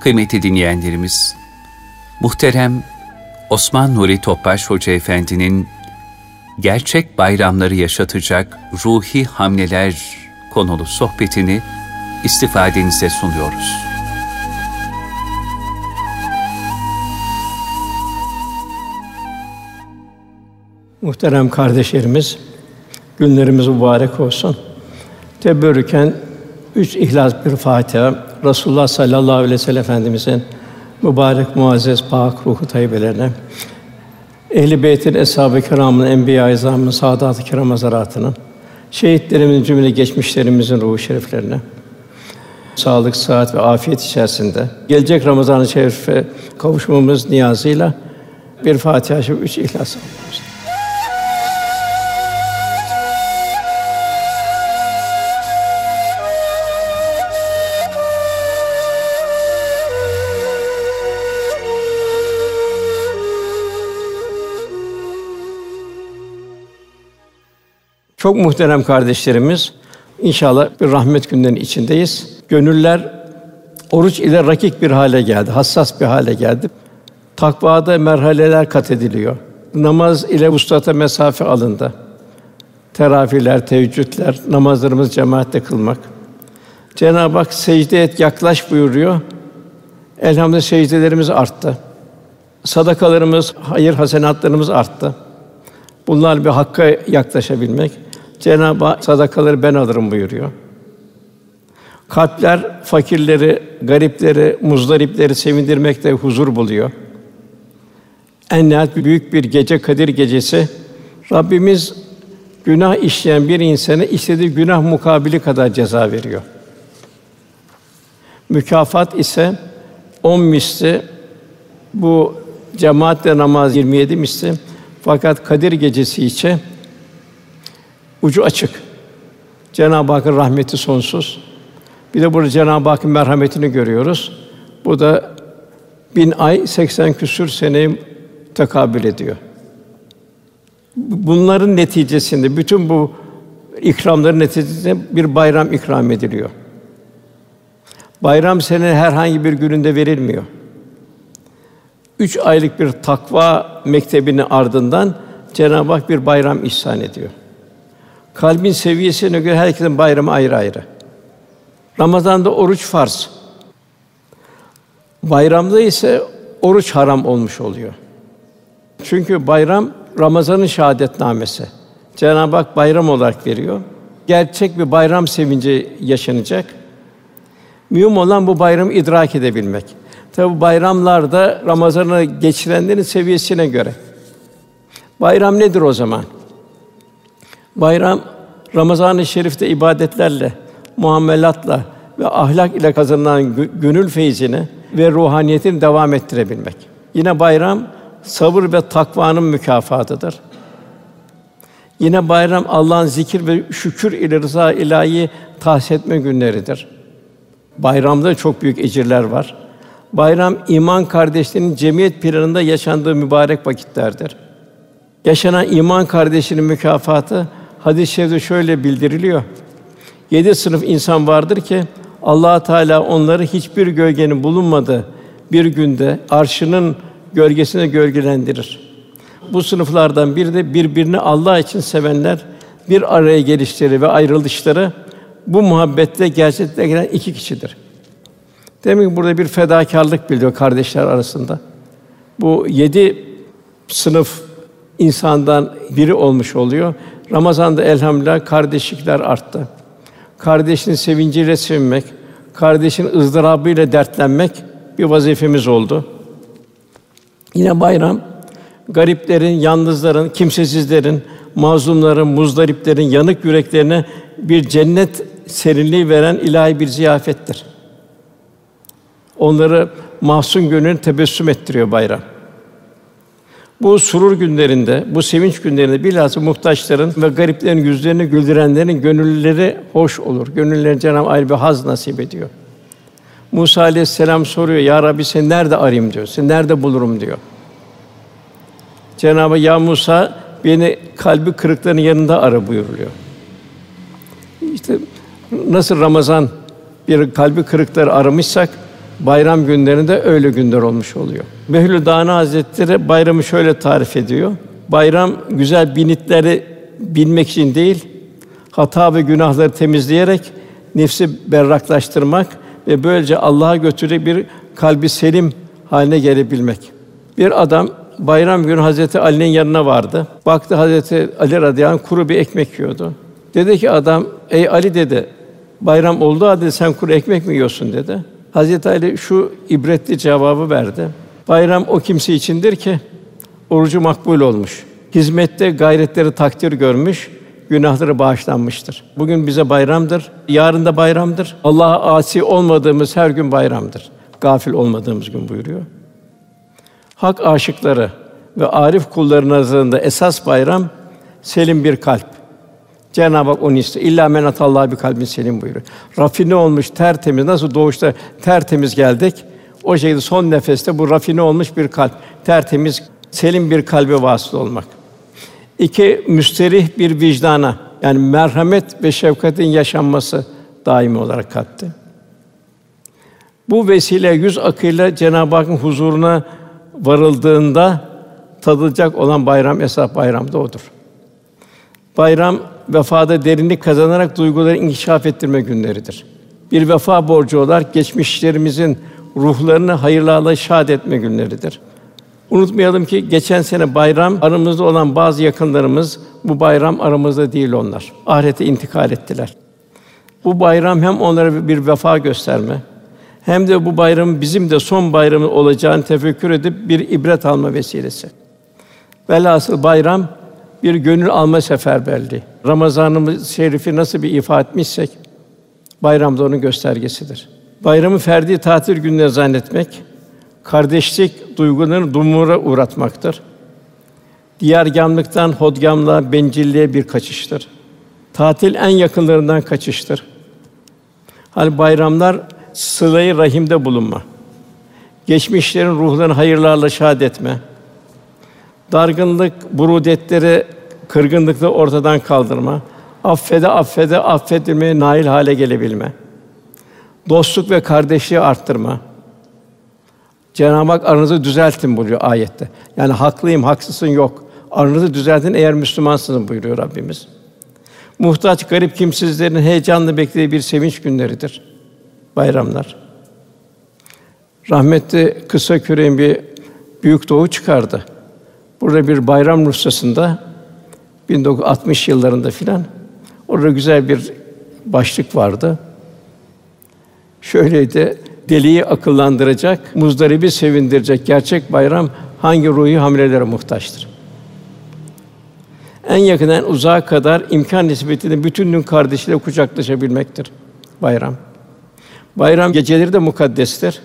Kıymetli dinleyenlerimiz, muhterem Osman Nuri Topbaş Hoca Efendi'nin gerçek bayramları yaşatacak ruhi hamleler konulu sohbetini istifadenize sunuyoruz. Muhterem kardeşlerimiz, günlerimiz mübarek olsun. Teberrüken üç ihlas bir Fatiha, Resulullah sallallahu aleyhi ve sellem Efendimizin mübarek muazzez pak ruhu tayyibelerine, Ehl-i Beyt'in eshab-ı kiramın, enbiya-i izamın, saadat-ı kiram hazaratının, şehitlerimizin cümle geçmişlerimizin ruhu şeriflerine, sağlık, sıhhat ve afiyet içerisinde gelecek Ramazan-ı Şerif'e kavuşmamız niyazıyla bir Fatiha, üç İhlas almamız. Çok muhterem kardeşlerimiz, inşallah bir rahmet günlerinin içindeyiz. Gönüller oruç ile rakik bir hale geldi, hassas bir hale geldi. Takvada merhaleler kat ediliyor. Namaz ile ustata mesafe alındı. Teravihler, teheccüdler, namazlarımız cemaatle kılmak. Cenab-ı Hak secde et, yaklaş buyuruyor. Elhamdülillah secdelerimiz arttı. Sadakalarımız, hayır hasenatlarımız arttı. Bunlar bir hakka yaklaşabilmek. Cenab-ı Hak sadakaları ben alırım buyuruyor. Kalpler fakirleri, garipleri, muzdaripleri sevindirmekte huzur buluyor. En nihayet büyük bir gece Kadir gecesi Rabbimiz günah işleyen bir insana istediği günah mukabili kadar ceza veriyor. Mükafat ise on misli bu cemaatle namaz 27 misli fakat Kadir gecesi için ucu açık. Cenab-ı Hakk'ın rahmeti sonsuz. Bir de burada Cenab-ı Hakk'ın merhametini görüyoruz. Bu da bin ay 80 küsür seneyi tekabül ediyor. Bunların neticesinde bütün bu ikramların neticesinde bir bayram ikram ediliyor. Bayram senin herhangi bir gününde verilmiyor. Üç aylık bir takva mektebinin ardından Cenab-ı Hak bir bayram ihsan ediyor. Kalbin seviyesine göre herkesin bayramı ayrı ayrı. Ramazan'da oruç farz. Bayramda ise oruç haram olmuş oluyor. Çünkü bayram Ramazan'ın şahadetnamesi. Cenab-ı Hak bayram olarak veriyor. Gerçek bir bayram sevinci yaşanacak. Mühim olan bu bayramı idrak edebilmek. Tabi bayramlarda Ramazan'ı geçirenlerin seviyesine göre. Bayram nedir o zaman? Bayram Ramazan-ı Şerif'te ibadetlerle, muamelatla ve ahlak ile kazanılan gönül feyzini ve ruhaniyetini devam ettirebilmek. Yine bayram sabır ve takvanın mükafatıdır. Yine bayram Allah'ın zikir ve şükür ile rıza ilahi tahsis günleridir. Bayramda çok büyük ecirler var. Bayram iman kardeşlerinin cemiyet planında yaşandığı mübarek vakitlerdir. Yaşanan iman kardeşinin mükafatı hadis-i şerifte şöyle bildiriliyor. Yedi sınıf insan vardır ki Allah Teala onları hiçbir gölgenin bulunmadığı bir günde arşının gölgesine gölgelendirir. Bu sınıflardan biri de birbirini Allah için sevenler bir araya gelişleri ve ayrılışları bu muhabbette gerçekleştiren iki kişidir. Demek ki burada bir fedakarlık biliyor kardeşler arasında. Bu yedi sınıf insandan biri olmuş oluyor. Ramazan'da elhamdülillah kardeşlikler arttı. Kardeşin sevinciyle sevinmek, kardeşin ızdırabıyla dertlenmek bir vazifemiz oldu. Yine bayram gariplerin, yalnızların, kimsesizlerin, mazlumların, muzdariplerin yanık yüreklerine bir cennet serinliği veren ilahi bir ziyafettir. Onları mahzun gönlünü tebessüm ettiriyor bayram. Bu surur günlerinde, bu sevinç günlerinde bilhassa muhtaçların ve gariplerin yüzlerini güldürenlerin gönülleri hoş olur. Gönüllerine Cenab-ı ayrı bir haz nasip ediyor. Musa aleyhisselam soruyor, Ya Rabbi seni nerede arayayım diyor, seni nerede bulurum diyor. Cenab-ı Ya Musa beni kalbi kırıkların yanında ara buyuruluyor. İşte nasıl Ramazan bir kalbi kırıkları aramışsak Bayram günlerinde öyle günler olmuş oluyor. Behlül Dana Hazretleri bayramı şöyle tarif ediyor. Bayram güzel binitleri bilmek için değil, hata ve günahları temizleyerek nefsi berraklaştırmak ve böylece Allah'a götürecek bir kalbi selim haline gelebilmek. Bir adam bayram günü Hazreti Ali'nin yanına vardı. Baktı Hazreti Ali radıyallahu anh kuru bir ekmek yiyordu. Dedi ki adam, ey Ali dedi, bayram oldu halde sen kuru ekmek mi yiyorsun dedi. Hazreti Ali şu ibretli cevabı verdi. Bayram o kimse içindir ki orucu makbul olmuş. Hizmette gayretleri takdir görmüş, günahları bağışlanmıştır. Bugün bize bayramdır, yarın da bayramdır. Allah'a asi olmadığımız her gün bayramdır. Gafil olmadığımız gün buyuruyor. Hak aşıkları ve arif kulları nazarında esas bayram selim bir kalp. Cenab-ı Hak onu istiyor. İlla men atallah bir kalbin selim buyuruyor. Rafine olmuş, tertemiz. Nasıl doğuşta tertemiz geldik? O şekilde son nefeste bu rafine olmuş bir kalp, tertemiz, selim bir kalbe vasıl olmak. İki, müsterih bir vicdana, yani merhamet ve şefkatin yaşanması daimi olarak kalpte. Bu vesile yüz akıyla Cenab-ı Hakk'ın huzuruna varıldığında tadılacak olan bayram esas bayram da odur. Bayram vefada derinlik kazanarak duyguları inkişaf ettirme günleridir. Bir vefa borcu olarak geçmişlerimizin ruhlarını hayırlarla şad etme günleridir. Unutmayalım ki geçen sene bayram aramızda olan bazı yakınlarımız bu bayram aramızda değil onlar. Ahirete intikal ettiler. Bu bayram hem onlara bir vefa gösterme, hem de bu bayramın bizim de son bayramı olacağını tefekkür edip bir ibret alma vesilesi. Velhasıl bayram bir gönül alma seferberliği. Ramazanımız şerifi nasıl bir ifade etmişsek bayram da onun göstergesidir. Bayramı ferdi tatil gününe zannetmek kardeşlik duygularını dumura uğratmaktır. Diyargamlıktan hodgamlığa, bencilliğe bir kaçıştır. Tatil en yakınlarından kaçıştır. Hal bayramlar sılayı rahimde bulunma. Geçmişlerin ruhlarını hayırlarla şad etme. Dargınlık, burudetleri, kırgınlıkları ortadan kaldırma. Affede, affede, affedilmeye nail hale gelebilme. Dostluk ve kardeşliği arttırma. Cenab-ı Hak aranızı düzeltin buyuruyor ayette. Yani haklıyım, haksızsın yok. Aranızı düzeltin eğer Müslümansınız buyuruyor Rabbimiz. Muhtaç, garip kimsizlerin heyecanla beklediği bir sevinç günleridir bayramlar. Rahmetli kısa küreğin bir büyük doğu çıkardı. Burada bir bayram ruhsasında 1960 yıllarında filan orada güzel bir başlık vardı. Şöyleydi: Deliyi akıllandıracak, muzdaribi sevindirecek gerçek bayram hangi ruhi hamlelere muhtaçtır? En yakın en uzağa kadar imkan nispetinde bütün gün kardeşiyle kucaklaşabilmektir bayram. Bayram geceleri de mukaddestir.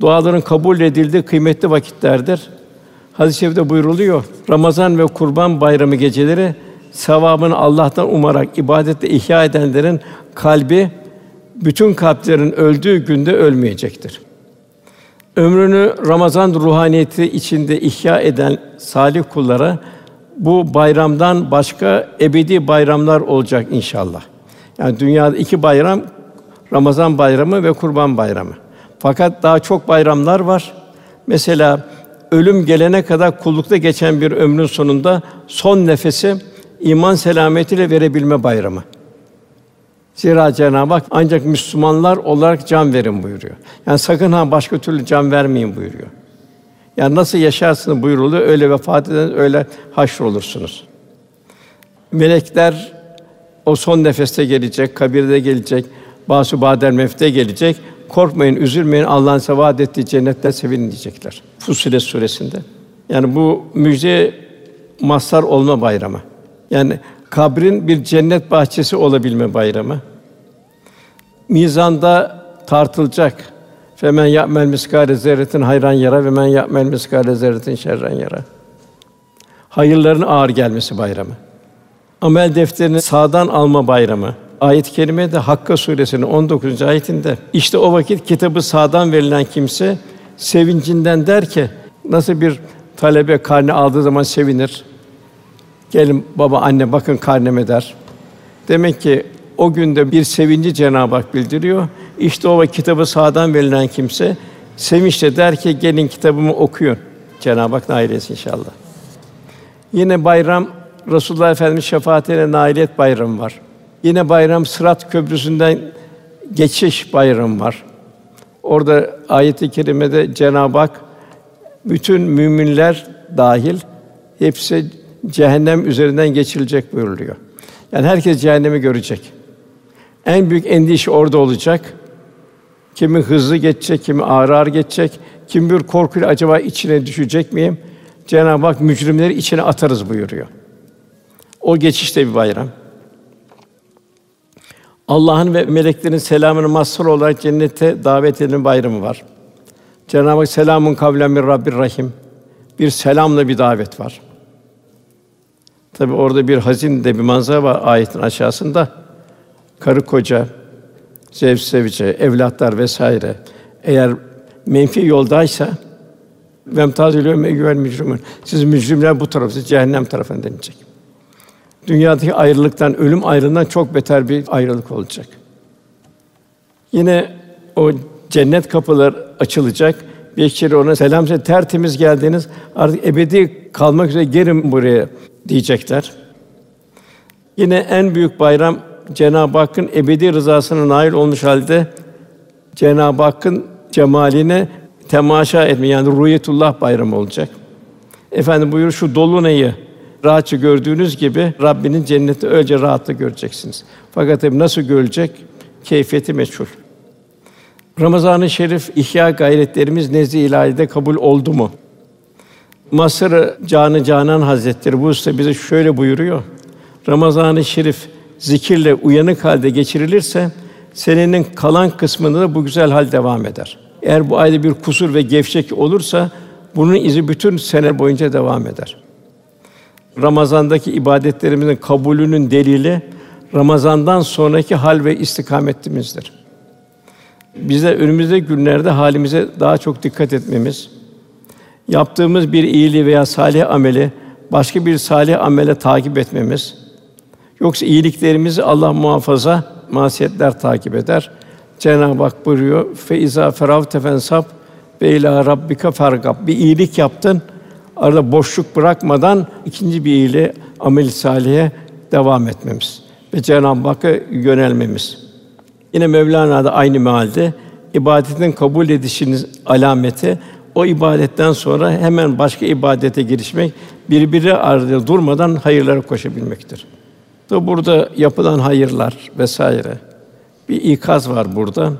Duaların kabul edildiği kıymetli vakitlerdir. Hadis-i şerifte buyruluyor. Ramazan ve Kurban Bayramı geceleri sevabını Allah'tan umarak ibadetle ihya edenlerin kalbi bütün kalplerin öldüğü günde ölmeyecektir. Ömrünü Ramazan ruhaniyeti içinde ihya eden salih kullara bu bayramdan başka ebedi bayramlar olacak inşallah. Yani dünyada iki bayram Ramazan bayramı ve Kurban bayramı. Fakat daha çok bayramlar var. Mesela ölüm gelene kadar kullukta geçen bir ömrün sonunda son nefesi iman selametiyle verebilme bayramı. Zira Cenab-ı Hak ancak Müslümanlar olarak can verin buyuruyor. Yani sakın ha başka türlü can vermeyin buyuruyor. Yani nasıl yaşarsınız buyuruluyor, öyle vefat eden öyle haşr olursunuz. Melekler o son nefeste gelecek, kabirde gelecek, Basu badel mefte gelecek. Korkmayın, üzülmeyin. Allah'ın size vaad ettiği cennette sevinin diyecekler. Fussilet suresinde. Yani bu müjde mazhar olma bayramı. Yani kabrin bir cennet bahçesi olabilme bayramı. Mizanda tartılacak. Femen ya'mel miskale zerretin hayran yara ve men ya'mel miskale zerretin şerren yara. Hayırların ağır gelmesi bayramı. Amel defterini sağdan alma bayramı. Ayet-i kerime de Hakka suresinin 19. ayetinde işte o vakit kitabı sağdan verilen kimse sevincinden der ki nasıl bir talebe karne aldığı zaman sevinir. Gelin baba anne bakın karneme der. Demek ki o günde bir sevinci Cenab-ı Hak bildiriyor. İşte o kitabı sağdan verilen kimse sevinçle der ki gelin kitabımı okuyun. Cenab-ı Hak nail etsin inşallah. Yine bayram Resulullah Efendimiz şefaatiyle nailiyet bayramı var. Yine bayram Sırat Köprüsü'nden geçiş bayramı var. Orada ayet-i kerimede Cenab-ı Hak bütün müminler dahil hepsi cehennem üzerinden geçilecek buyuruluyor. Yani herkes cehennemi görecek. En büyük endişe orada olacak. Kimi hızlı geçecek, kimi ağır ağır geçecek, kim bir korkuyla acaba içine düşecek miyim? Cenab-ı Hak mücrimleri içine atarız buyuruyor. O geçişte bir bayram. Allah'ın ve meleklerin selamını mazhar olarak cennete davet edilen bayramı var. Cenab-ı Hak selamun kavlen min Rabbir Rahim. Bir selamla bir davet var. Tabi orada bir hazin de bir manzara var ayetin aşağısında. Karı koca, zevç sevice, evlatlar vesaire. Eğer menfi yoldaysa vemtazül yevme güvel mücrimun. Siz mücrimler bu tarafı, siz cehennem tarafına denilecek. Dünyadaki ayrılıktan, ölüm ayrılığından çok beter bir ayrılık olacak. Yine o cennet kapılar açılacak. Bekçileri ona selam söyle, tertemiz geldiniz. Artık ebedi kalmak üzere gelin buraya diyecekler. Yine en büyük bayram Cenab-ı Hakk'ın ebedi rızasına nail olmuş halde Cenab-ı Hakk'ın cemaline temaşa etme yani ruhiyetullah bayramı olacak. Efendim buyur şu dolunayı rahatça gördüğünüz gibi Rabbinin cenneti öylece rahatla göreceksiniz. Fakat tabii nasıl görecek? Keyfiyeti meçhul. Ramazan-ı Şerif ihya gayretlerimiz nezd-i ilahide kabul oldu mu? Masır Canı Canan Hazretleri bu usta bize şöyle buyuruyor. Ramazan-ı Şerif zikirle uyanık halde geçirilirse senenin kalan kısmında da bu güzel hal devam eder. Eğer bu ayda bir kusur ve gevşek olursa bunun izi bütün sene boyunca devam eder. Ramazandaki ibadetlerimizin kabulünün delili Ramazandan sonraki hal ve istikametimizdir. Bize önümüzdeki günlerde halimize daha çok dikkat etmemiz, yaptığımız bir iyiliği veya salih ameli başka bir salih amele takip etmemiz, yoksa iyiliklerimizi Allah muhafaza masiyetler takip eder. Cenab-ı Hak buyuruyor: "Fe izâ feravte fensab ve ilâ rabbika fergab." Bir iyilik yaptın, arada boşluk bırakmadan ikinci bir iyiliğe, amel salihe devam etmemiz ve Cenab-ı Hakk'a yönelmemiz. Yine Mevlana da aynı mealde ibadetin kabul edişinin alameti o ibadetten sonra hemen başka ibadete girişmek, birbiri ardında durmadan hayırlara koşabilmektir. Da burada yapılan hayırlar vesaire bir ikaz var burada.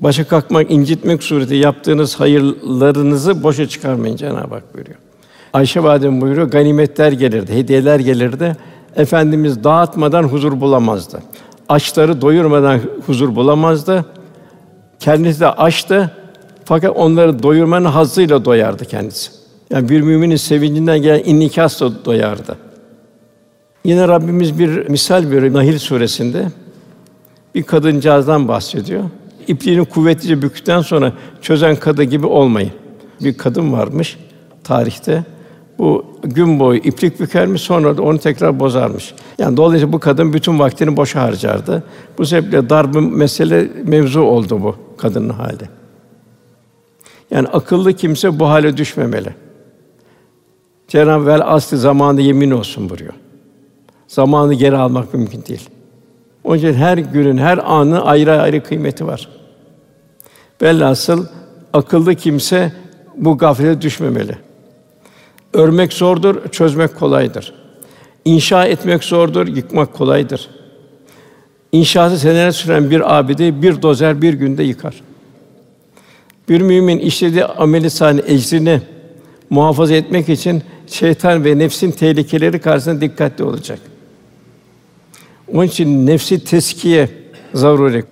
Başa kalkmak, incitmek sureti yaptığınız hayırlarınızı boşa çıkarmayın Cenab-ı Hak buyuruyor. Ayşe validem buyuruyor, ganimetler gelirdi, hediyeler gelirdi. Efendimiz dağıtmadan huzur bulamazdı. Açları doyurmadan huzur bulamazdı. Kendisi de açtı. Fakat onları doyurmanın hazzıyla doyardı kendisi. Yani bir müminin sevincinden gelen innikasla doyardı. Yine Rabbimiz bir misal veriyor Nahil suresinde. Bir kadıncağızdan bahsediyor. İpliğini kuvvetlice bükükten sonra çözen kadı gibi olmayın. Bir kadın varmış tarihte. Bu gün boyu iplik bükermiş, sonra da onu tekrar bozarmış. Yani dolayısıyla bu kadın bütün vaktini boşa harcardı. Bu sebeple darbı mesele mevzu oldu bu kadının hali. Yani akıllı kimse bu hale düşmemeli. Cenab-ı Vel aslı zamanı yemin olsun buyuruyor. Zamanı geri almak mümkün değil. Onun için her günün, her anı ayrı ayrı kıymeti var. Velhasıl akıllı kimse bu gaflete düşmemeli. Örmek zordur, çözmek kolaydır. İnşa etmek zordur, yıkmak kolaydır. İnşası seneler süren bir abide bir dozer bir günde yıkar. Bir mümin işlediği ameli sani ecrini muhafaza etmek için şeytan ve nefsin tehlikeleri karşısında dikkatli olacak. Onun için nefsi teskiye zaruri.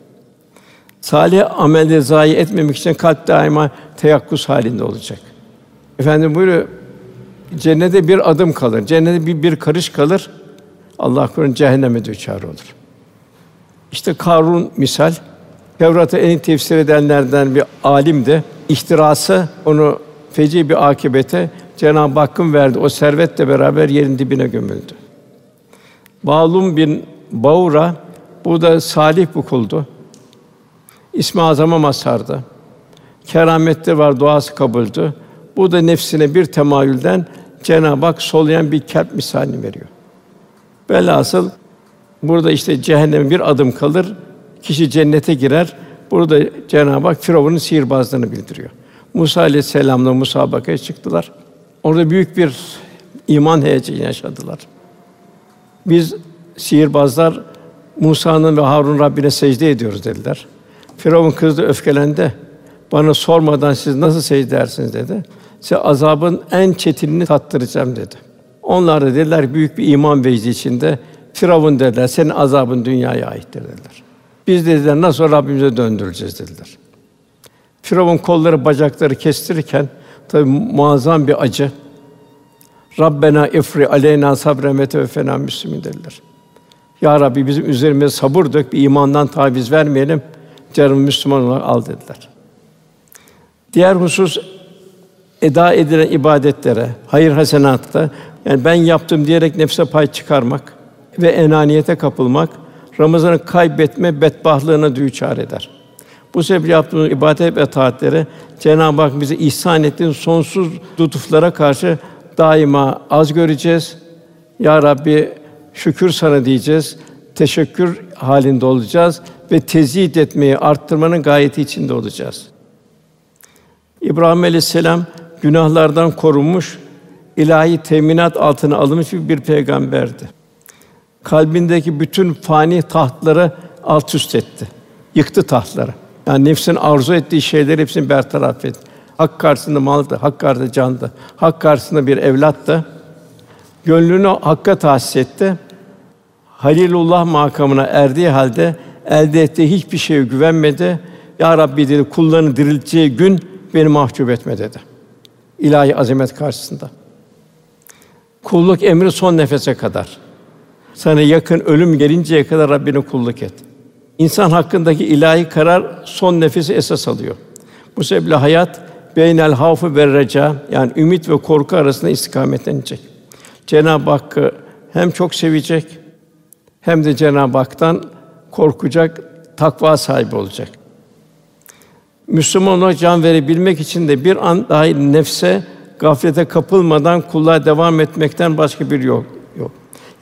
Salih amelde zayi etmemek için kalp daima teyakkuz halinde olacak. Efendim buyuruyor, cennete bir adım kalır, cennete bir, bir karış kalır, Allah korusun cehenneme düçar olur. İşte Karun misal, Tevrat'ı en iyi tefsir edenlerden bir alim de ihtirası onu feci bir akibete Cenab-ı Hakk'ın verdi. O servetle beraber yerin dibine gömüldü. Bağlum bin Baura bu da salih bir kuldu. İsmi azama mazhardı. keramette var, duası kabuldü. Bu da nefsine bir temayülden Cenab-ı Hak solayan bir kalp misalini veriyor. Velhasıl burada işte cehenneme bir adım kalır, kişi cennete girer. Burada Cenab-ı Hak Firavun'un sihirbazlığını bildiriyor. Musa aleyhisselamla musabakaya çıktılar. Orada büyük bir iman heyecanı yaşadılar. Biz sihirbazlar Musa'nın ve Harun Rabbine secde ediyoruz dediler. Firavun kızdı, öfkelendi. Bana sormadan siz nasıl secde edersiniz dedi. Size azabın en çetinini tattıracağım dedi. Onlar da dediler büyük bir iman vecdi içinde Firavun dediler senin azabın dünyaya aittir dediler. Biz dediler nasıl Rabbimize döndüreceğiz dediler. Firavun kolları bacakları kestirirken tabi muazzam bir acı. Rabbena ifri aleyna sabren ve tevfena müslimin dediler. Ya Rabbi bizim üzerimize sabır dök, bir imandan taviz vermeyelim. Canım Müslüman olarak al dediler. Diğer husus eda edilen ibadetlere, hayır hasenatta yani ben yaptım diyerek nefse pay çıkarmak ve enaniyete kapılmak Ramazan'ı kaybetme bedbahtlığına düçar eder. Bu sebeple yaptığımız ibadet ve taatleri Cenab-ı Hak bize ihsan ettiğin sonsuz lütuflara karşı daima az göreceğiz. Ya Rabbi şükür sana diyeceğiz. Teşekkür halinde olacağız ve teziyit etmeyi arttırmanın gayeti içinde olacağız. İbrahim Aleyhisselam günahlardan korunmuş, ilahi teminat altına alınmış bir peygamberdi. Kalbindeki bütün fani tahtları alt üst etti. Yıktı tahtları. Yani nefsin arzu ettiği şeyleri hepsini bertaraf etti. Hak karşısında maldı, hak karşısında candı, hak karşısında bir evlattı. Gönlünü hakka tahsis etti. Halilullah makamına erdiği halde elde ettiği hiçbir şeye güvenmedi. Ya Rabbi dedi kullarını dirilteceği gün beni mahcup etme dedi. İlahi azamet karşısında. Kulluk emri son nefese kadar. Sana yakın ölüm gelinceye kadar Rabbine kulluk et. İnsan hakkındaki ilahi karar son nefesi esas alıyor. Bu sebeple hayat beynel havfu ve reca yani ümit ve korku arasında istikametlenecek. Cenab-ı Hakk'ı hem çok sevecek hem de Cenab-ı Hak'tan korkacak, takva sahibi olacak. Müslüman olarak can verebilmek için de bir an dahi nefse gaflete kapılmadan kulluğa devam etmekten başka bir yol yok.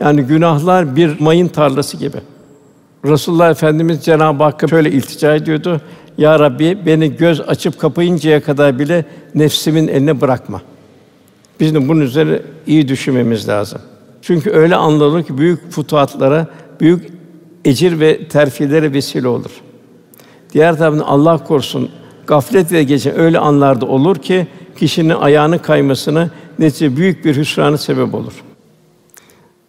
Yani günahlar bir mayın tarlası gibi. Resulullah Efendimiz Cenab-ı Hakk'a şöyle iltica ediyordu. Ya Rabbi beni göz açıp kapayıncaya kadar bile nefsimin eline bırakma. Biz de bunun üzerine iyi düşünmemiz lazım. Çünkü öyle anlar ki büyük futuhatlara, büyük ecir ve terfilere vesile olur. Diğer taraftan Allah korusun gaflet ve geçen öyle anlarda olur ki kişinin ayağını kaymasına netice büyük bir hüsranı sebep olur.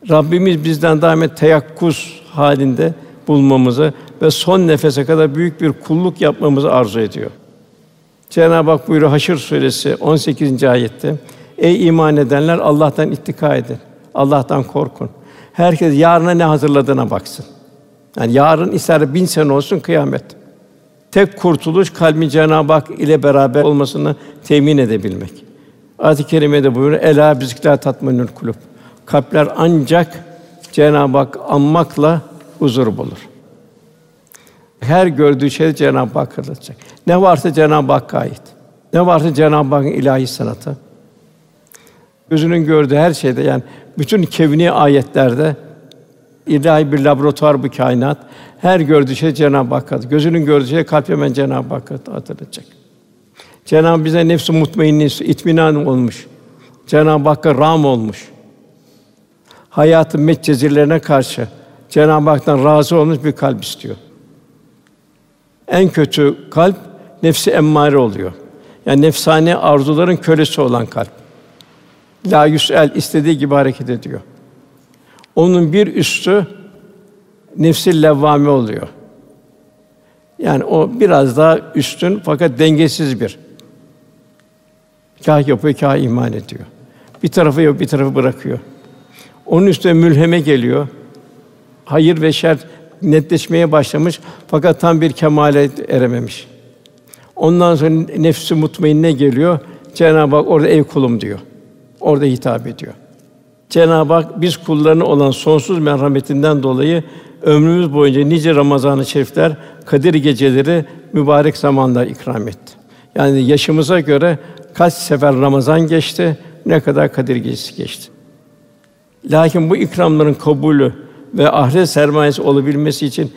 Rabbimiz bizden daima teyakkuz halinde bulmamızı ve son nefese kadar büyük bir kulluk yapmamızı arzu ediyor. Cenab-ı Hak buyuruyor Haşr suresi 18. ayette: Ey iman edenler Allah'tan ittika edin. Allah'tan korkun. Herkes yarına ne hazırladığına baksın. Yani yarın ister bin sene olsun kıyamet. Tek kurtuluş kalbin Cenab-ı Hak ile beraber olmasını temin edebilmek. Ayet-i kerimede buyuruyor: "Ela bizikler tatminül kulub." Kalpler ancak Cenab-ı Hak anmakla huzur bulur. Her gördüğü şey Cenab-ı Hak hatırlatacak. Ne varsa Cenab-ı Hakk'a ait. Ne varsa Cenab-ı Hakk'ın ilahi sanatı. Gözünün gördüğü her şeyde yani bütün kevni ayetlerde ilahi bir laboratuvar bu kainat. Her gördüğü şey Cenab-ı Hakk'a. Gözünün gördüğü şey kalp hemen Cenab-ı Hakk'a hatırlatacak. Cenab-ı bize nefs-i mutmainni, itminan olmuş. Cenab-ı Hakk'a ram olmuş. Hayatın metcezirlerine karşı Cenab-ı Hak'tan razı olmuş bir kalp istiyor. En kötü kalp nefsi emmare oluyor. Yani nefsani arzuların kölesi olan kalp. La yüsel istediği gibi hareket ediyor. Onun bir üstü nefsi levvame oluyor. Yani o biraz daha üstün fakat dengesiz bir. Kâh yapıyor, kâh iman ediyor. Bir tarafı yok, bir tarafı bırakıyor. Onun üstüne mülheme geliyor. Hayır ve şer netleşmeye başlamış fakat tam bir kemale erememiş. Ondan sonra nefsi mutmainne geliyor. Cenab-ı Hak orada ey kulum diyor. Orada hitap ediyor. Cenab-ı Hak biz kullarına olan sonsuz merhametinden dolayı ömrümüz boyunca nice Ramazan-ı Şerifler, Kadir geceleri mübarek zamanlar ikram etti. Yani yaşımıza göre kaç sefer Ramazan geçti, ne kadar Kadir Gecesi geçti. Lakin bu ikramların kabulü ve ahiret sermayesi olabilmesi için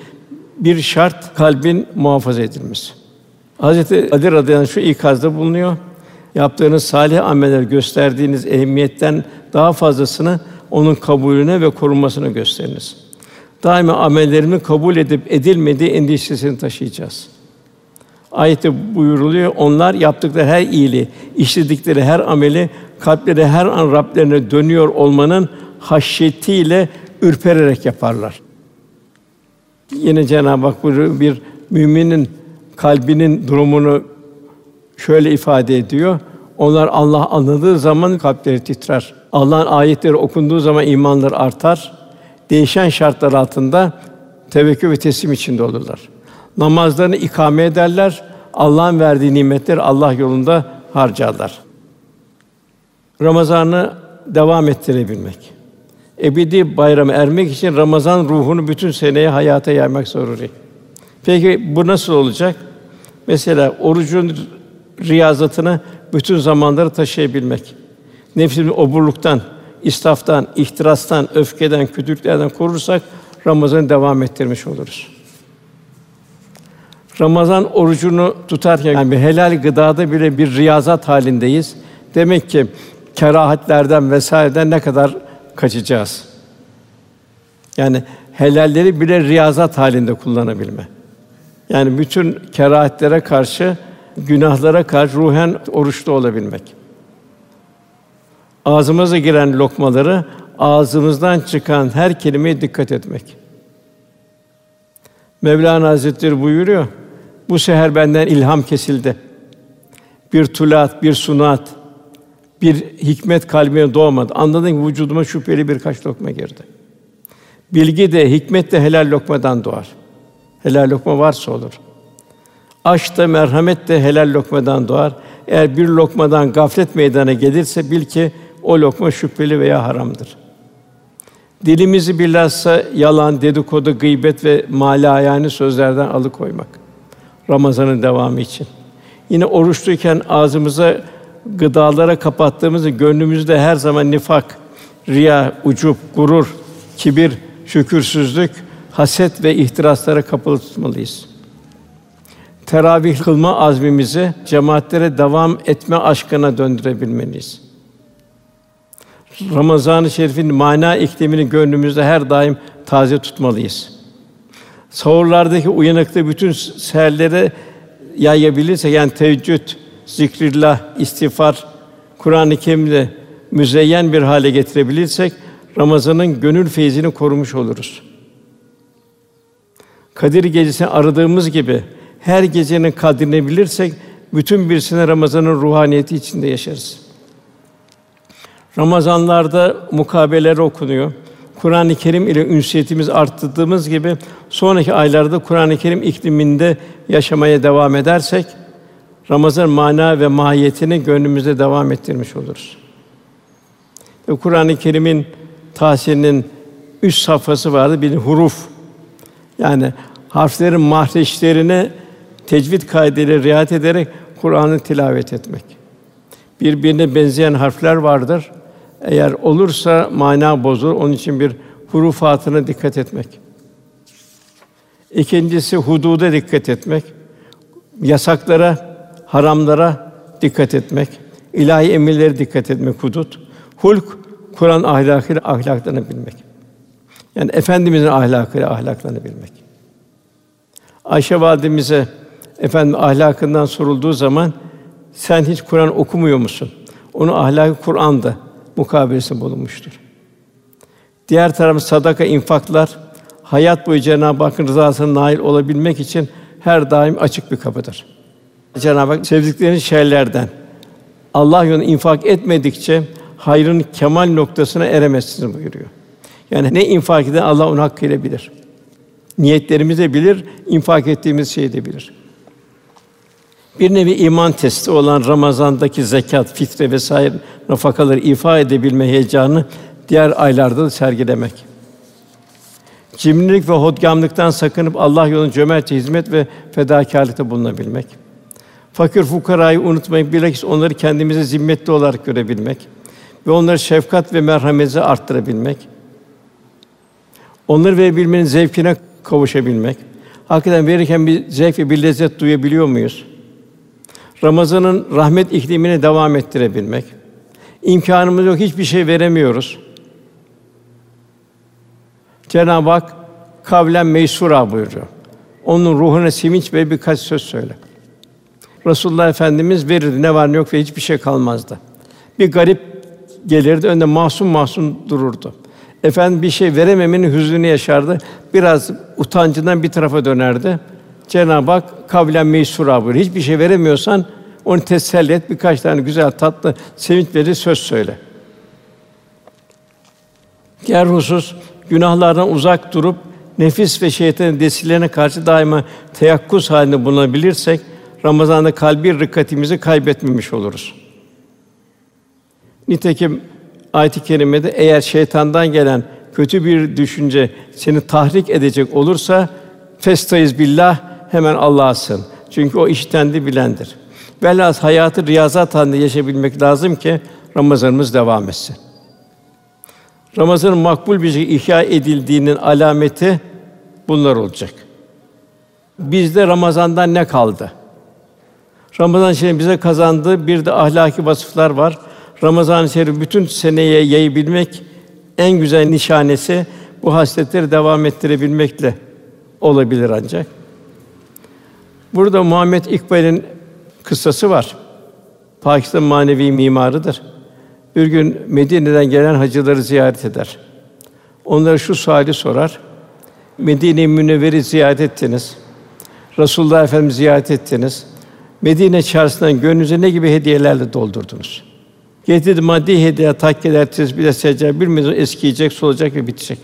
bir şart kalbin muhafaza edilmesi. Hazreti Ali radıyallahu anh şu ikazda bulunuyor. Yaptığınız salih ameller gösterdiğiniz ehemmiyetten daha fazlasını onun kabulüne ve korunmasına gösteriniz. Daima amellerimin kabul edip edilmediği endişesini taşıyacağız. Ayette buyuruluyor, onlar yaptıkları her iyiliği, işledikleri her ameli, kalpleri her an Rablerine dönüyor olmanın haşyetiyle ürpererek yaparlar. Yine Cenab-ı Hak buyuruyor, bir müminin kalbinin durumunu şöyle ifade ediyor. Onlar Allah anladığı zaman kalpleri titrer. Allah'ın ayetleri okunduğu zaman imanları artar. Değişen şartlar altında tevekkül ve teslim içinde olurlar. Namazlarını ikame ederler. Allah'ın verdiği nimetleri Allah yolunda harcarlar. Ramazan'ı devam ettirebilmek. Ebedi bayramı ermek için Ramazan ruhunu bütün seneye hayata yaymak zaruri. Peki bu nasıl olacak? Mesela orucun riyazatını bütün zamanları taşıyabilmek. Nefsimizi oburluktan, istaftan, ihtirastan, öfkeden, kötülüklerden korursak Ramazan'ı devam ettirmiş oluruz. Ramazan orucunu tutarken yani helal gıdada bile bir riyazat halindeyiz. Demek ki kerahatlerden vesaireden ne kadar kaçacağız? Yani helalleri bile riyazat halinde kullanabilme. Yani bütün kerahatlere karşı, günahlara karşı ruhen oruçlu olabilmek. Ağzımıza giren lokmaları, ağzımızdan çıkan her kelimeye dikkat etmek. Mevlana Hazretleri buyuruyor, bu seher benden ilham kesildi. Bir tulat, bir sunat, bir hikmet kalbime doğmadı. Anladım ki vücuduma şüpheli birkaç lokma girdi. Bilgi de, hikmet de helal lokmadan doğar. Helal lokma varsa olur. Aşk da merhamet de helal lokmadan doğar. Eğer bir lokmadan gaflet meydana gelirse bil ki o lokma şüpheli veya haramdır. Dilimizi bilhassa yalan, dedikodu, gıybet ve malayani sözlerden alıkoymak. Ramazanın devamı için. Yine oruçluyken ağzımıza gıdalara kapattığımızda gönlümüzde her zaman nifak, riya, ucup, gurur, kibir, şükürsüzlük, haset ve ihtiraslara kapalı tutmalıyız. Teravih kılma azmimizi cemaatlere devam etme aşkına döndürebilmeliyiz. Ramazan-ı Şerif'in mana iklimini gönlümüzde her daim taze tutmalıyız. Sahurlardaki uyanıklığı bütün seherlere yayabilirse yani teheccüd, zikrillah, istiğfar, Kur'an-ı Kerim'le müzeyyen bir hale getirebilirsek Ramazan'ın gönül feyzini korumuş oluruz. Kadir gecesini aradığımız gibi her gecenin kadrini bilirsek bütün bir sene Ramazan'ın ruhaniyeti içinde yaşarız. Ramazanlarda mukabeler okunuyor. Kur'an-ı Kerim ile ünsiyetimiz arttırdığımız gibi sonraki aylarda Kur'an-ı Kerim ikliminde yaşamaya devam edersek Ramazan mana ve mahiyetini gönlümüzde devam ettirmiş oluruz. Ve Kur'an-ı Kerim'in tahsilinin üç safhası vardı. Bir huruf. Yani harflerin mahreçlerine tecvid kaideleri riayet ederek Kur'an'ı tilavet etmek. Birbirine benzeyen harfler vardır. Eğer olursa mana bozulur. Onun için bir hurufatına dikkat etmek. İkincisi hududa dikkat etmek. Yasaklara, haramlara dikkat etmek. İlahi emirlere dikkat etmek hudut. Hulk Kur'an ahlakıyla ahlaklanıbilmek. Yani efendimizin ahlakıyla ahlaklanıbilmek. Ayşe validemize efendim ahlakından sorulduğu zaman sen hiç Kur'an okumuyor musun? Onun ahlakı Kur'an'da mukabelesi bulunmuştur. Diğer tarafı sadaka, infaklar hayat boyu Cenab-ı Hakk'ın rızasına nail olabilmek için her daim açık bir kapıdır. Cenab-ı Hak sevdikleriniz şeylerden Allah yolunda infak etmedikçe hayrın kemal noktasına eremezsiniz buyuruyor. Yani ne infak eden Allah onu hakkıyla bilir. Niyetlerimizi bilir, infak ettiğimiz şeyi de bilir. Bir nevi iman testi olan Ramazan'daki zekat, fitre vesaire nafakaları ifa edebilme heyecanı diğer aylarda da sergilemek. Cimrilik ve hodgamlıktan sakınıp Allah yolunda cömertçe hizmet ve fedakârlıkta bulunabilmek. Fakir fukarayı unutmayıp bilakis onları kendimize zimmetli olarak görebilmek ve onları şefkat ve merhameti arttırabilmek. Onları verebilmenin zevkine kavuşabilmek. Hakikaten verirken bir zevk ve bir lezzet duyabiliyor muyuz? Ramazan'ın rahmet iklimini devam ettirebilmek. İmkanımız yok, hiçbir şey veremiyoruz. Cenab-ı Hak kavlen meysura buyuruyor. Onun ruhuna sevinç ve birkaç söz söyle. Resulullah Efendimiz verirdi ne var ne yok ve hiçbir şey kalmazdı. Bir garip gelirdi önünde masum masum dururdu. Efendim bir şey verememenin hüznünü yaşardı. Biraz utancından bir tarafa dönerdi. Cenab-ı Hak kavlen meysura buyuruyor. Hiçbir şey veremiyorsan onu teselli et. Birkaç tane güzel tatlı sevinç söz söyle. Diğer husus günahlardan uzak durup nefis ve şeytanın desilerine karşı daima teyakkuz halinde bulunabilirsek Ramazan'da kalbi rikkatimizi kaybetmemiş oluruz. Nitekim ayet-i kerimede eğer şeytandan gelen kötü bir düşünce seni tahrik edecek olursa festaiz billah hemen Allah'a sığın. Çünkü o iştendi bilendir. Velhâsıl hayatı riyazat halinde yaşayabilmek lazım ki Ramazanımız devam etsin. Ramazanın makbul bir şekilde ihya edildiğinin alameti bunlar olacak. Bizde Ramazan'dan ne kaldı? Ramazan şerif bize kazandığı bir de ahlaki vasıflar var. Ramazan-ı Şerif bütün seneye yayabilmek en güzel nişanesi bu hasletleri devam ettirebilmekle olabilir ancak. Burada Muhammed İkbal'in kıssası var. Pakistan manevi mimarıdır. Bir gün Medine'den gelen hacıları ziyaret eder. Onlara şu suali sorar. Medine-i Münevver'i ziyaret ettiniz. Resulullah Efendimizi ziyaret ettiniz. Medine çarşısından gönlünüze ne gibi hediyelerle doldurdunuz? Getirdi maddi hediye, takkeler, tesbihler, seccade bilmeden eskiyecek, solacak ve bitecek.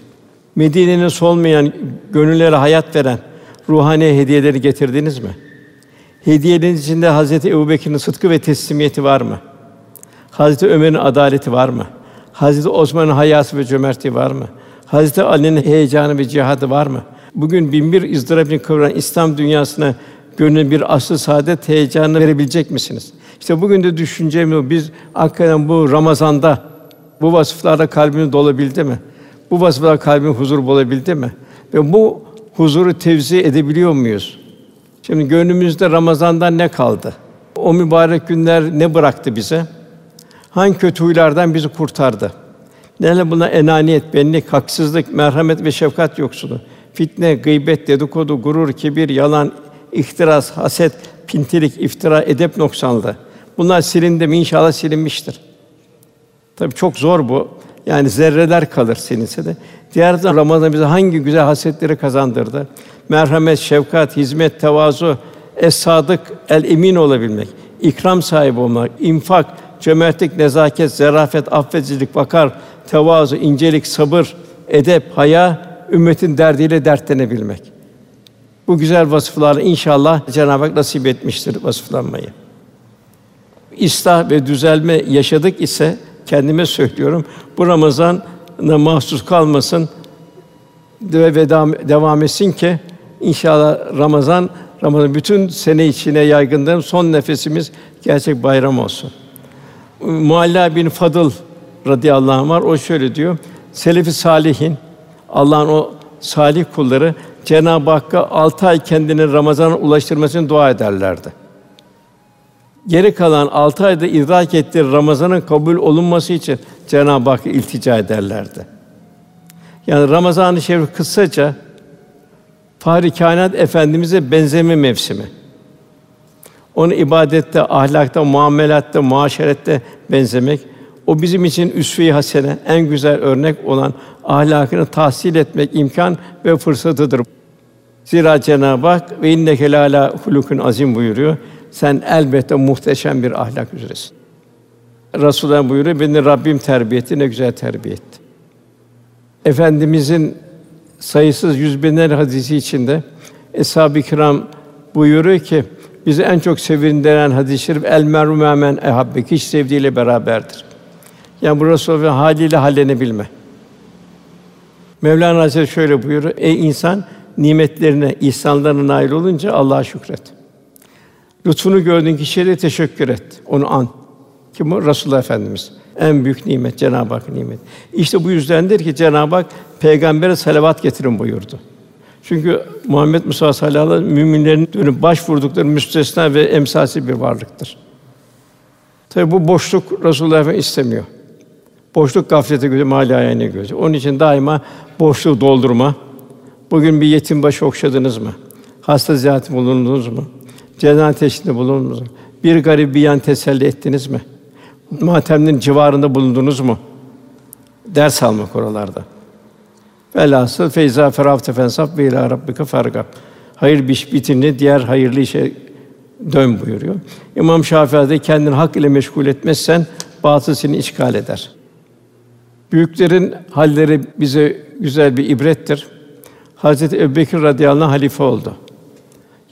Medine'nin solmayan, gönüllere hayat veren ruhani hediyeleri getirdiniz mi? Hediyelerin içinde Hazreti Ebubekir'in sıdkı ve teslimiyeti var mı? Hazreti Ömer'in adaleti var mı? Hazreti Osman'ın hayası ve cömertliği var mı? Hazreti Ali'nin heyecanı ve cihadı var mı? Bugün bin bir ızdırabını kıvıran İslam dünyasına gönül bir aslı saadet heyecanını verebilecek misiniz? İşte bugün de düşüncem o. Biz hakikaten bu Ramazan'da bu vasıflarla kalbimiz dolabildi mi? Bu vasıflarla kalbimiz huzur bulabildi mi? Ve bu huzuru tevzi edebiliyor muyuz? Şimdi gönlümüzde Ramazan'dan ne kaldı? O mübarek günler ne bıraktı bize? Hangi kötü huylardan bizi kurtardı? Neler buna enaniyet, benlik, haksızlık, merhamet ve şefkat yoksunu, fitne, gıybet, dedikodu, gurur, kibir, yalan, ihtiras, haset, pintilik, iftira, edep noksanlığı. Bunlar silindi mi? İnşallah silinmiştir. Tabii çok zor bu. Yani zerreler kalır silinse de. Diğer taraftan Ramazan bize hangi güzel hasletleri kazandırdı. Merhamet, şefkat, hizmet, tevazu, es-sadık, el-emin olabilmek, ikram sahibi olmak, infak, cömertlik, nezaket, zarafet, affedicilik, vakar, tevazu, incelik, sabır, edep, haya, ümmetin derdiyle dertlenebilmek. Bu güzel vasıflarla inşallah Cenab-ı Hak nasip etmiştir vasıflanmayı. İslah ve düzelme yaşadık ise kendime söylüyorum. Bu Ramazan'a mahsus kalmasın ve devam, devam etsin ki inşallah Ramazan Ramazan bütün sene içine yaygınlığın son nefesimiz gerçek bayram olsun. Mualla bin Fadıl radıyallahu anh var. O şöyle diyor. Selefi salihin Allah'ın o salih kulları Cenab-ı Hakk'a altı ay kendini Ramazan'a ulaştırmasını dua ederlerdi. Geri kalan altı ayda idrak ettiği Ramazan'ın kabul olunması için Cenab-ı Hakk'a iltica ederlerdi. Yani Ramazan-ı Şerif kısaca Fahri Kainat Efendimize benzeme mevsimi. Onu ibadette, ahlakta, muamelatta, muaşerette benzemek, o bizim için üsve-i hasene, en güzel örnek olan ahlakını tahsil etmek imkan ve fırsatıdır. Zira Cenab-ı Hak ve inneke lâlâ hulukun azim buyuruyor. Sen elbette muhteşem bir ahlak üzeresin. Resulullah buyuruyor, beni Rabbim terbiye etti, ne güzel terbiye etti. Efendimizin sayısız yüz binler hadisi içinde Eshab-ı Kiram buyuruyor ki bizi en çok sevindiren hadis-i şerif el meru men ehabbe kişi sevdiğiyle beraberdir. Yani bu Resulullah haliyle hallenebilme. Mevlana Hazretleri şöyle buyuruyor. Ey insan nimetlerine, ihsanlarına nail olunca Allah'a şükret. Lütfunu gördüğün kişiye de teşekkür et. Onu an. Kim o? Resulullah Efendimiz. En büyük nimet Cenab-ı Hak nimet. İşte bu yüzdendir ki Cenab-ı Hak peygambere salavat getirin buyurdu. Çünkü Muhammed Musa sallallahu aleyhi müminlerin dönüp başvurdukları müstesna ve emsalsiz bir varlıktır. Tabi bu boşluk Resulullah Efendimiz istemiyor. Boşluk gaflete göre mali ayağına göre. Onun için daima boşluğu doldurma. Bugün bir yetim başı okşadınız mı? Hasta ziyareti bulundunuz mu? Cenaze teşhinde bulundunuz mu? Bir garip bir yan teselli ettiniz mi? Matemlerin civarında bulundunuz mu? Ders almak oralarda. Velhasıl feyza ferafte fensaf ve ila rabbike fargab. Hayır bir iş bitince diğer hayırlı işe dön buyuruyor. İmam Şafii de kendini hak ile meşgul etmezsen batıl seni işgal eder. Büyüklerin halleri bize güzel bir ibrettir. Hazreti Ebubekir radıyallahu anh halife oldu.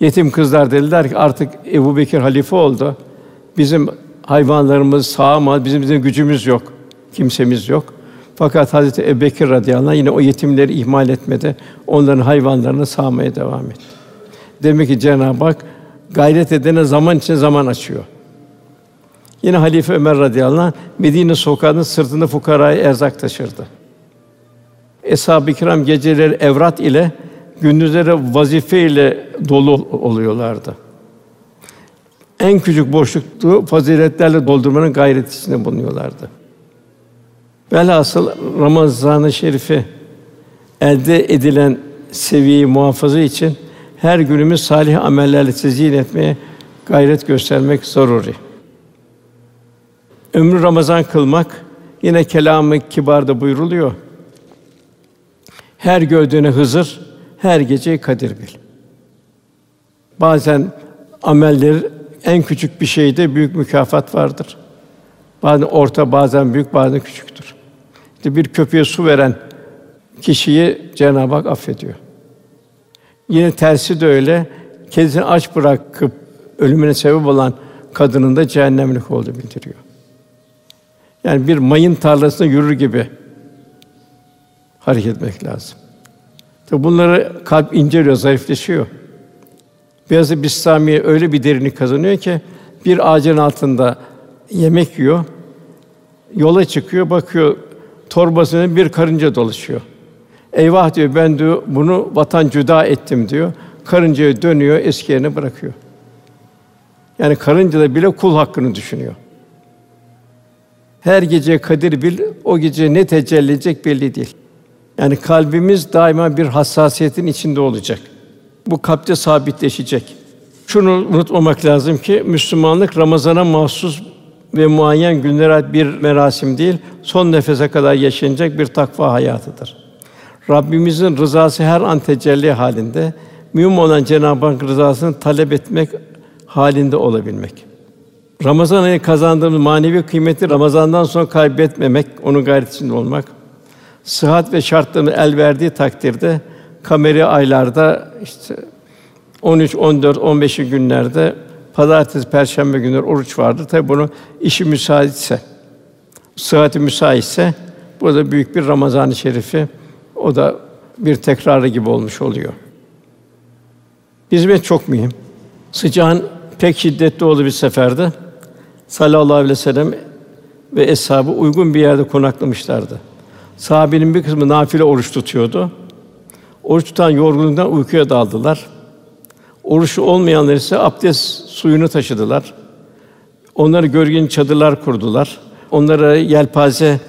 Yetim kızlar dediler ki artık Ebu Bekir halife oldu. Bizim hayvanlarımız sağamaz, bizim, bizim gücümüz yok, kimsemiz yok. Fakat Hazreti Ebubekir radıyallahu anh yine o yetimleri ihmal etmedi. Onların hayvanlarını sağmaya devam etti. Demek ki Cenab-ı Hak gayret edene zaman için zaman açıyor. Yine Halife Ömer radıyallahu anh Medine sokağının sırtında fukaraya erzak taşırdı. Eshab-ı kiram geceleri evrat ile gündüzleri vazife ile dolu oluyorlardı. En küçük boşluktu faziletlerle doldurmanın gayreti içinde bulunuyorlardı. Velhasıl Ramazan-ı Şerif'i elde edilen seviyeyi muhafaza için her günümüz salih amellerle tezyin etmeye gayret göstermek zaruri. Ömrü Ramazan kılmak yine kelamı kibarda buyruluyor. Her gördüğüne Hızır, her gece Kadir bil. Bazen ameller en küçük bir şeyde büyük mükafat vardır. Bazen orta, bazen büyük, bazen küçüktür. İşte bir köpeğe su veren kişiyi Cenab-ı Hak affediyor. Yine tersi de öyle. Kendisini aç bırakıp ölümüne sebep olan kadının da cehennemlik olduğu bildiriyor. Yani bir mayın tarlasında yürür gibi hareket etmek lazım. Tabi bunları kalp inceliyor, zayıfleşiyor. Beyazı Bistamiye öyle bir derinlik kazanıyor ki bir ağacın altında yemek yiyor. Yola çıkıyor, bakıyor torbasına bir karınca dolaşıyor. Eyvah diyor ben diyor bunu vatan cüda ettim diyor. Karıncaya dönüyor, eski yerine bırakıyor. Yani karınca da bile kul hakkını düşünüyor. Her gece kadir bil, o gece ne tecelli edecek belli değil. Yani kalbimiz daima bir hassasiyetin içinde olacak. Bu kalpte sabitleşecek. Şunu unutmamak lazım ki Müslümanlık Ramazana mahsus ve muayyen günlere ait bir merasim değil, son nefese kadar yaşanacak bir takva hayatıdır. Rabbimizin rızası her an tecelli halinde, mühim olan Cenab-ı Hak rızasını talep etmek halinde olabilmek. Ramazan ayı kazandığımız manevi kıymeti Ramazandan sonra kaybetmemek, onun gayretinde olmak. Sıhhat ve şartlarını el verdiği takdirde kameri aylarda işte 13, 14, 15 günlerde pazartesi, perşembe günleri oruç vardır. Tabi bunu işi müsaitse, sıhhati müsaitse bu da büyük bir Ramazan-ı Şerifi o da bir tekrarı gibi olmuş oluyor. Hizmet çok mühim. Sıcağın pek şiddetli olduğu bir seferde sallallahu aleyhi ve sellem ve eshabı uygun bir yerde konaklamışlardı. Sahabenin bir kısmı nafile oruç tutuyordu. Oruç tutan yorgunluktan uykuya daldılar. Oruçlu olmayanlar ise abdest suyunu taşıdılar. Onları gölgeli çadırlar kurdular. Onlara yelpaze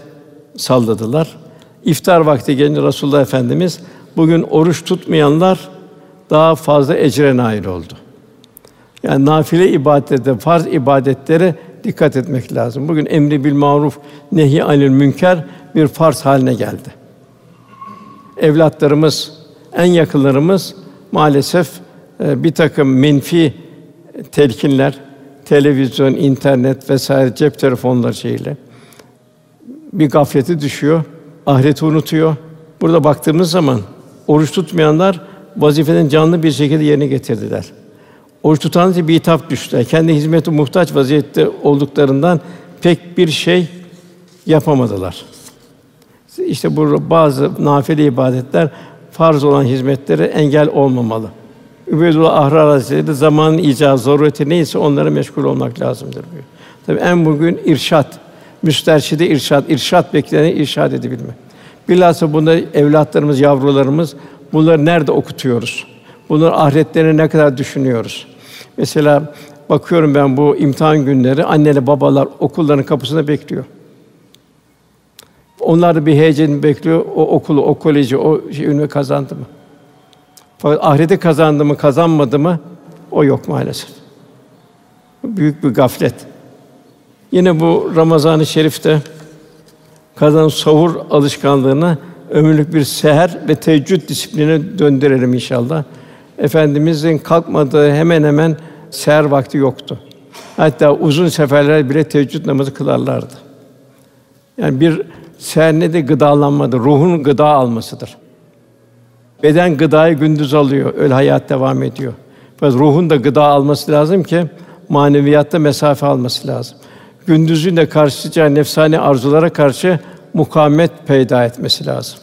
salladılar. İftar vakti gelince Resulullah Efendimiz bugün oruç tutmayanlar daha fazla ecre nail oldu. Yani nafile ibadette, farz ibadetlere dikkat etmek lazım. Bugün emri bil maruf, nehi anil münker bir farz haline geldi. Evlatlarımız, en yakınlarımız maalesef e, bir takım menfi telkinler, televizyon, internet vesaire cep telefonları şeyle bir gaflete düşüyor, ahireti unutuyor. Burada baktığımız zaman oruç tutmayanlar vazifeden canlı bir şekilde yerine getirdiler. Oruç tutanlar bir hitap düştü. Kendi hizmeti muhtaç vaziyette olduklarından pek bir şey yapamadılar. İşte bu bazı nafile ibadetler farz olan hizmetlere engel olmamalı. Übeydullah Ahrar Hazretleri zamanın icazı, zarureti neyse onlara meşgul olmak lazımdır diyor. Tabi en bugün irşat, müsterşide irşat, irşat beklenen irşat edebilme. Bilhassa bunda evlatlarımız, yavrularımız bunları nerede okutuyoruz? Bunların ahiretlerini ne kadar düşünüyoruz? Mesela bakıyorum ben bu imtihan günleri anneyle babalar okulların kapısında bekliyor. Onlar da bir heyecan bekliyor. O okulu, o koleji, o şey, ünlü kazandı mı? Fakat ahireti kazandı mı, kazanmadı mı? O yok maalesef. Büyük bir gaflet. Yine bu Ramazan-ı Şerif'te kazan sahur alışkanlığını ömürlük bir seher ve teheccüd disipline döndürelim inşallah. Efendimizin kalkmadığı hemen hemen seher vakti yoktu. Hatta uzun seferler bile teheccüd namazı kılarlardı. Yani bir seher ne de gıdalanmadır, ruhun gıda almasıdır. Beden gıdayı gündüz alıyor, öyle hayat devam ediyor. Fakat ruhun da gıda alması lazım ki maneviyatta mesafe alması lazım. Gündüzün de karşılayacağı nefsani arzulara karşı mukavemet peyda etmesi lazım.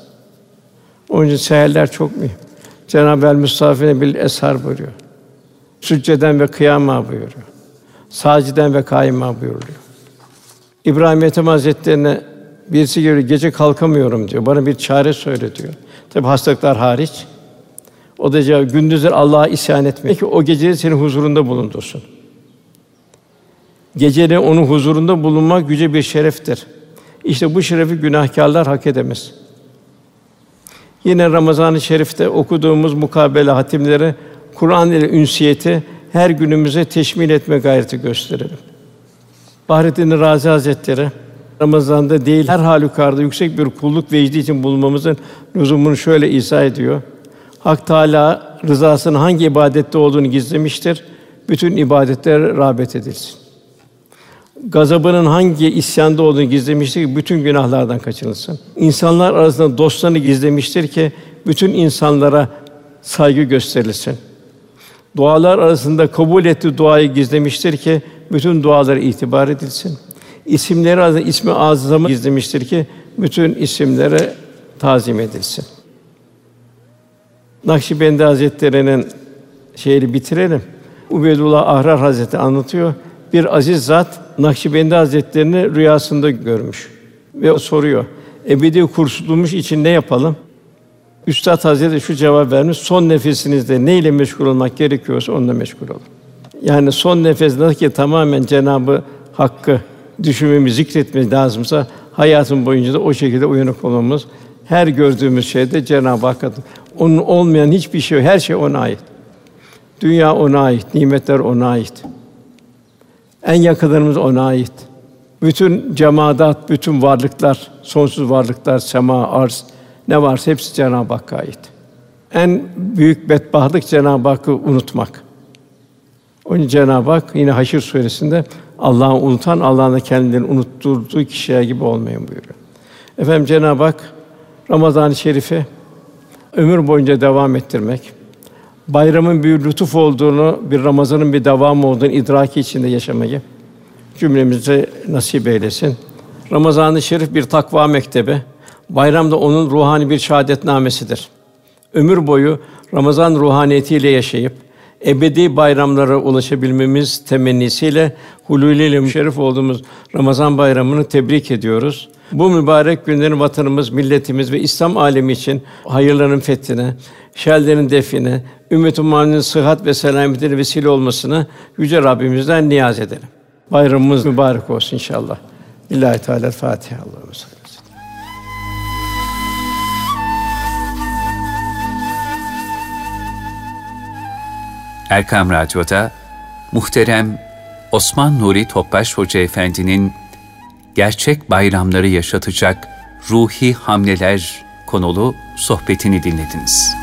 Onun için seherler çok mühim. Cenab-ı El Mustafa'ne bil eshar buyuruyor. Sücceden ve kıyama buyuruyor. Saciden ve kaima buyuruyor. İbrahim Ethem Hazretlerine birisi geliyor, gece kalkamıyorum diyor. Bana bir çare söyle diyor. Tabi hastalıklar hariç. O da cevap, gündüzler Allah'a isyan etme ki o geceleri senin huzurunda bulundursun. Geceleri onun huzurunda bulunmak yüce bir şereftir. İşte bu şerefi günahkarlar hak edemez. Yine Ramazan-ı Şerif'te okuduğumuz mukabele hatimleri Kur'an ile ünsiyeti her günümüze teşmil etme gayreti gösterelim. Bahrettin Razi Hazretleri Ramazan'da değil her halükarda yüksek bir kulluk vecdi için bulunmamızın lüzumunu şöyle izah ediyor. Hak Teâlâ rızasının hangi ibadette olduğunu gizlemiştir. Bütün ibadetlere rağbet edilsin. Gazabının hangi isyanda olduğunu gizlemiştir ki bütün günahlardan kaçınılsın. İnsanlar arasında dostlarını gizlemiştir ki bütün insanlara saygı gösterilsin. Dualar arasında kabul ettiği duayı gizlemiştir ki bütün dualara itibar edilsin. İsimleri arasında ismi azamı gizlemiştir ki bütün isimlere tazim edilsin. Nakşibendi Hazretleri'nin şeyini bitirelim. Ubeydullah Ahrar Hazretleri anlatıyor. Bir aziz zat Nakşibendi Hazretlerini rüyasında görmüş ve soruyor. Ebedi kurtulmuş için ne yapalım? Üstad Hazretleri şu cevap vermiş. Son nefesinizde ne ile meşgul olmak gerekiyorsa onunla meşgul olun. Yani son nefes nasıl ki tamamen Cenabı Hakk'ı düşünmemiz, zikretmemiz lazımsa hayatın boyunca da o şekilde uyanık olmamız, her gördüğümüz şeyde Cenab-ı Hakk'a onun olmayan hiçbir şey, her şey ona ait. Dünya ona ait, nimetler ona ait. En yakınlarımız ona ait. Bütün cemaat, bütün varlıklar, sonsuz varlıklar, sema, arz ne varsa hepsi Cenab-ı Hakk'a ait. En büyük bedbahtlık Cenab-ı Hakk'ı unutmak. Onun Cenab-ı Hak yine Haşr suresinde Allah'ı unutan Allah'ın da kendilerini unutturduğu kişiler gibi olmayın buyuruyor. Efendim Cenab-ı Hak Ramazan-ı Şerif'i ömür boyunca devam ettirmek, bayramın bir lütuf olduğunu, bir Ramazan'ın bir devamı olduğunu idraki içinde yaşamayı cümlemize nasip eylesin. Ramazan-ı Şerif bir takva mektebi, bayram da onun ruhani bir şahadetnamesidir. Ömür boyu Ramazan ruhaniyetiyle yaşayıp ebedi bayramlara ulaşabilmemiz temennisiyle hulûlüyle müşerref olduğumuz Ramazan bayramını tebrik ediyoruz. Bu mübarek günlerin vatanımız, milletimiz ve İslam alemi için hayırların fethine, şerlerin define, ümmet-i sıhhat ve selametine vesile olmasını yüce Rabbimizden niyaz edelim. Bayramımız mübarek olsun inşallah. İllahi Teala Fatiha. Allah'ım Erkam Radyo'da muhterem Osman Nuri Topbaş Hoca Efendi'nin gerçek bayramları yaşatacak ruhi hamleler konulu sohbetini dinlediniz.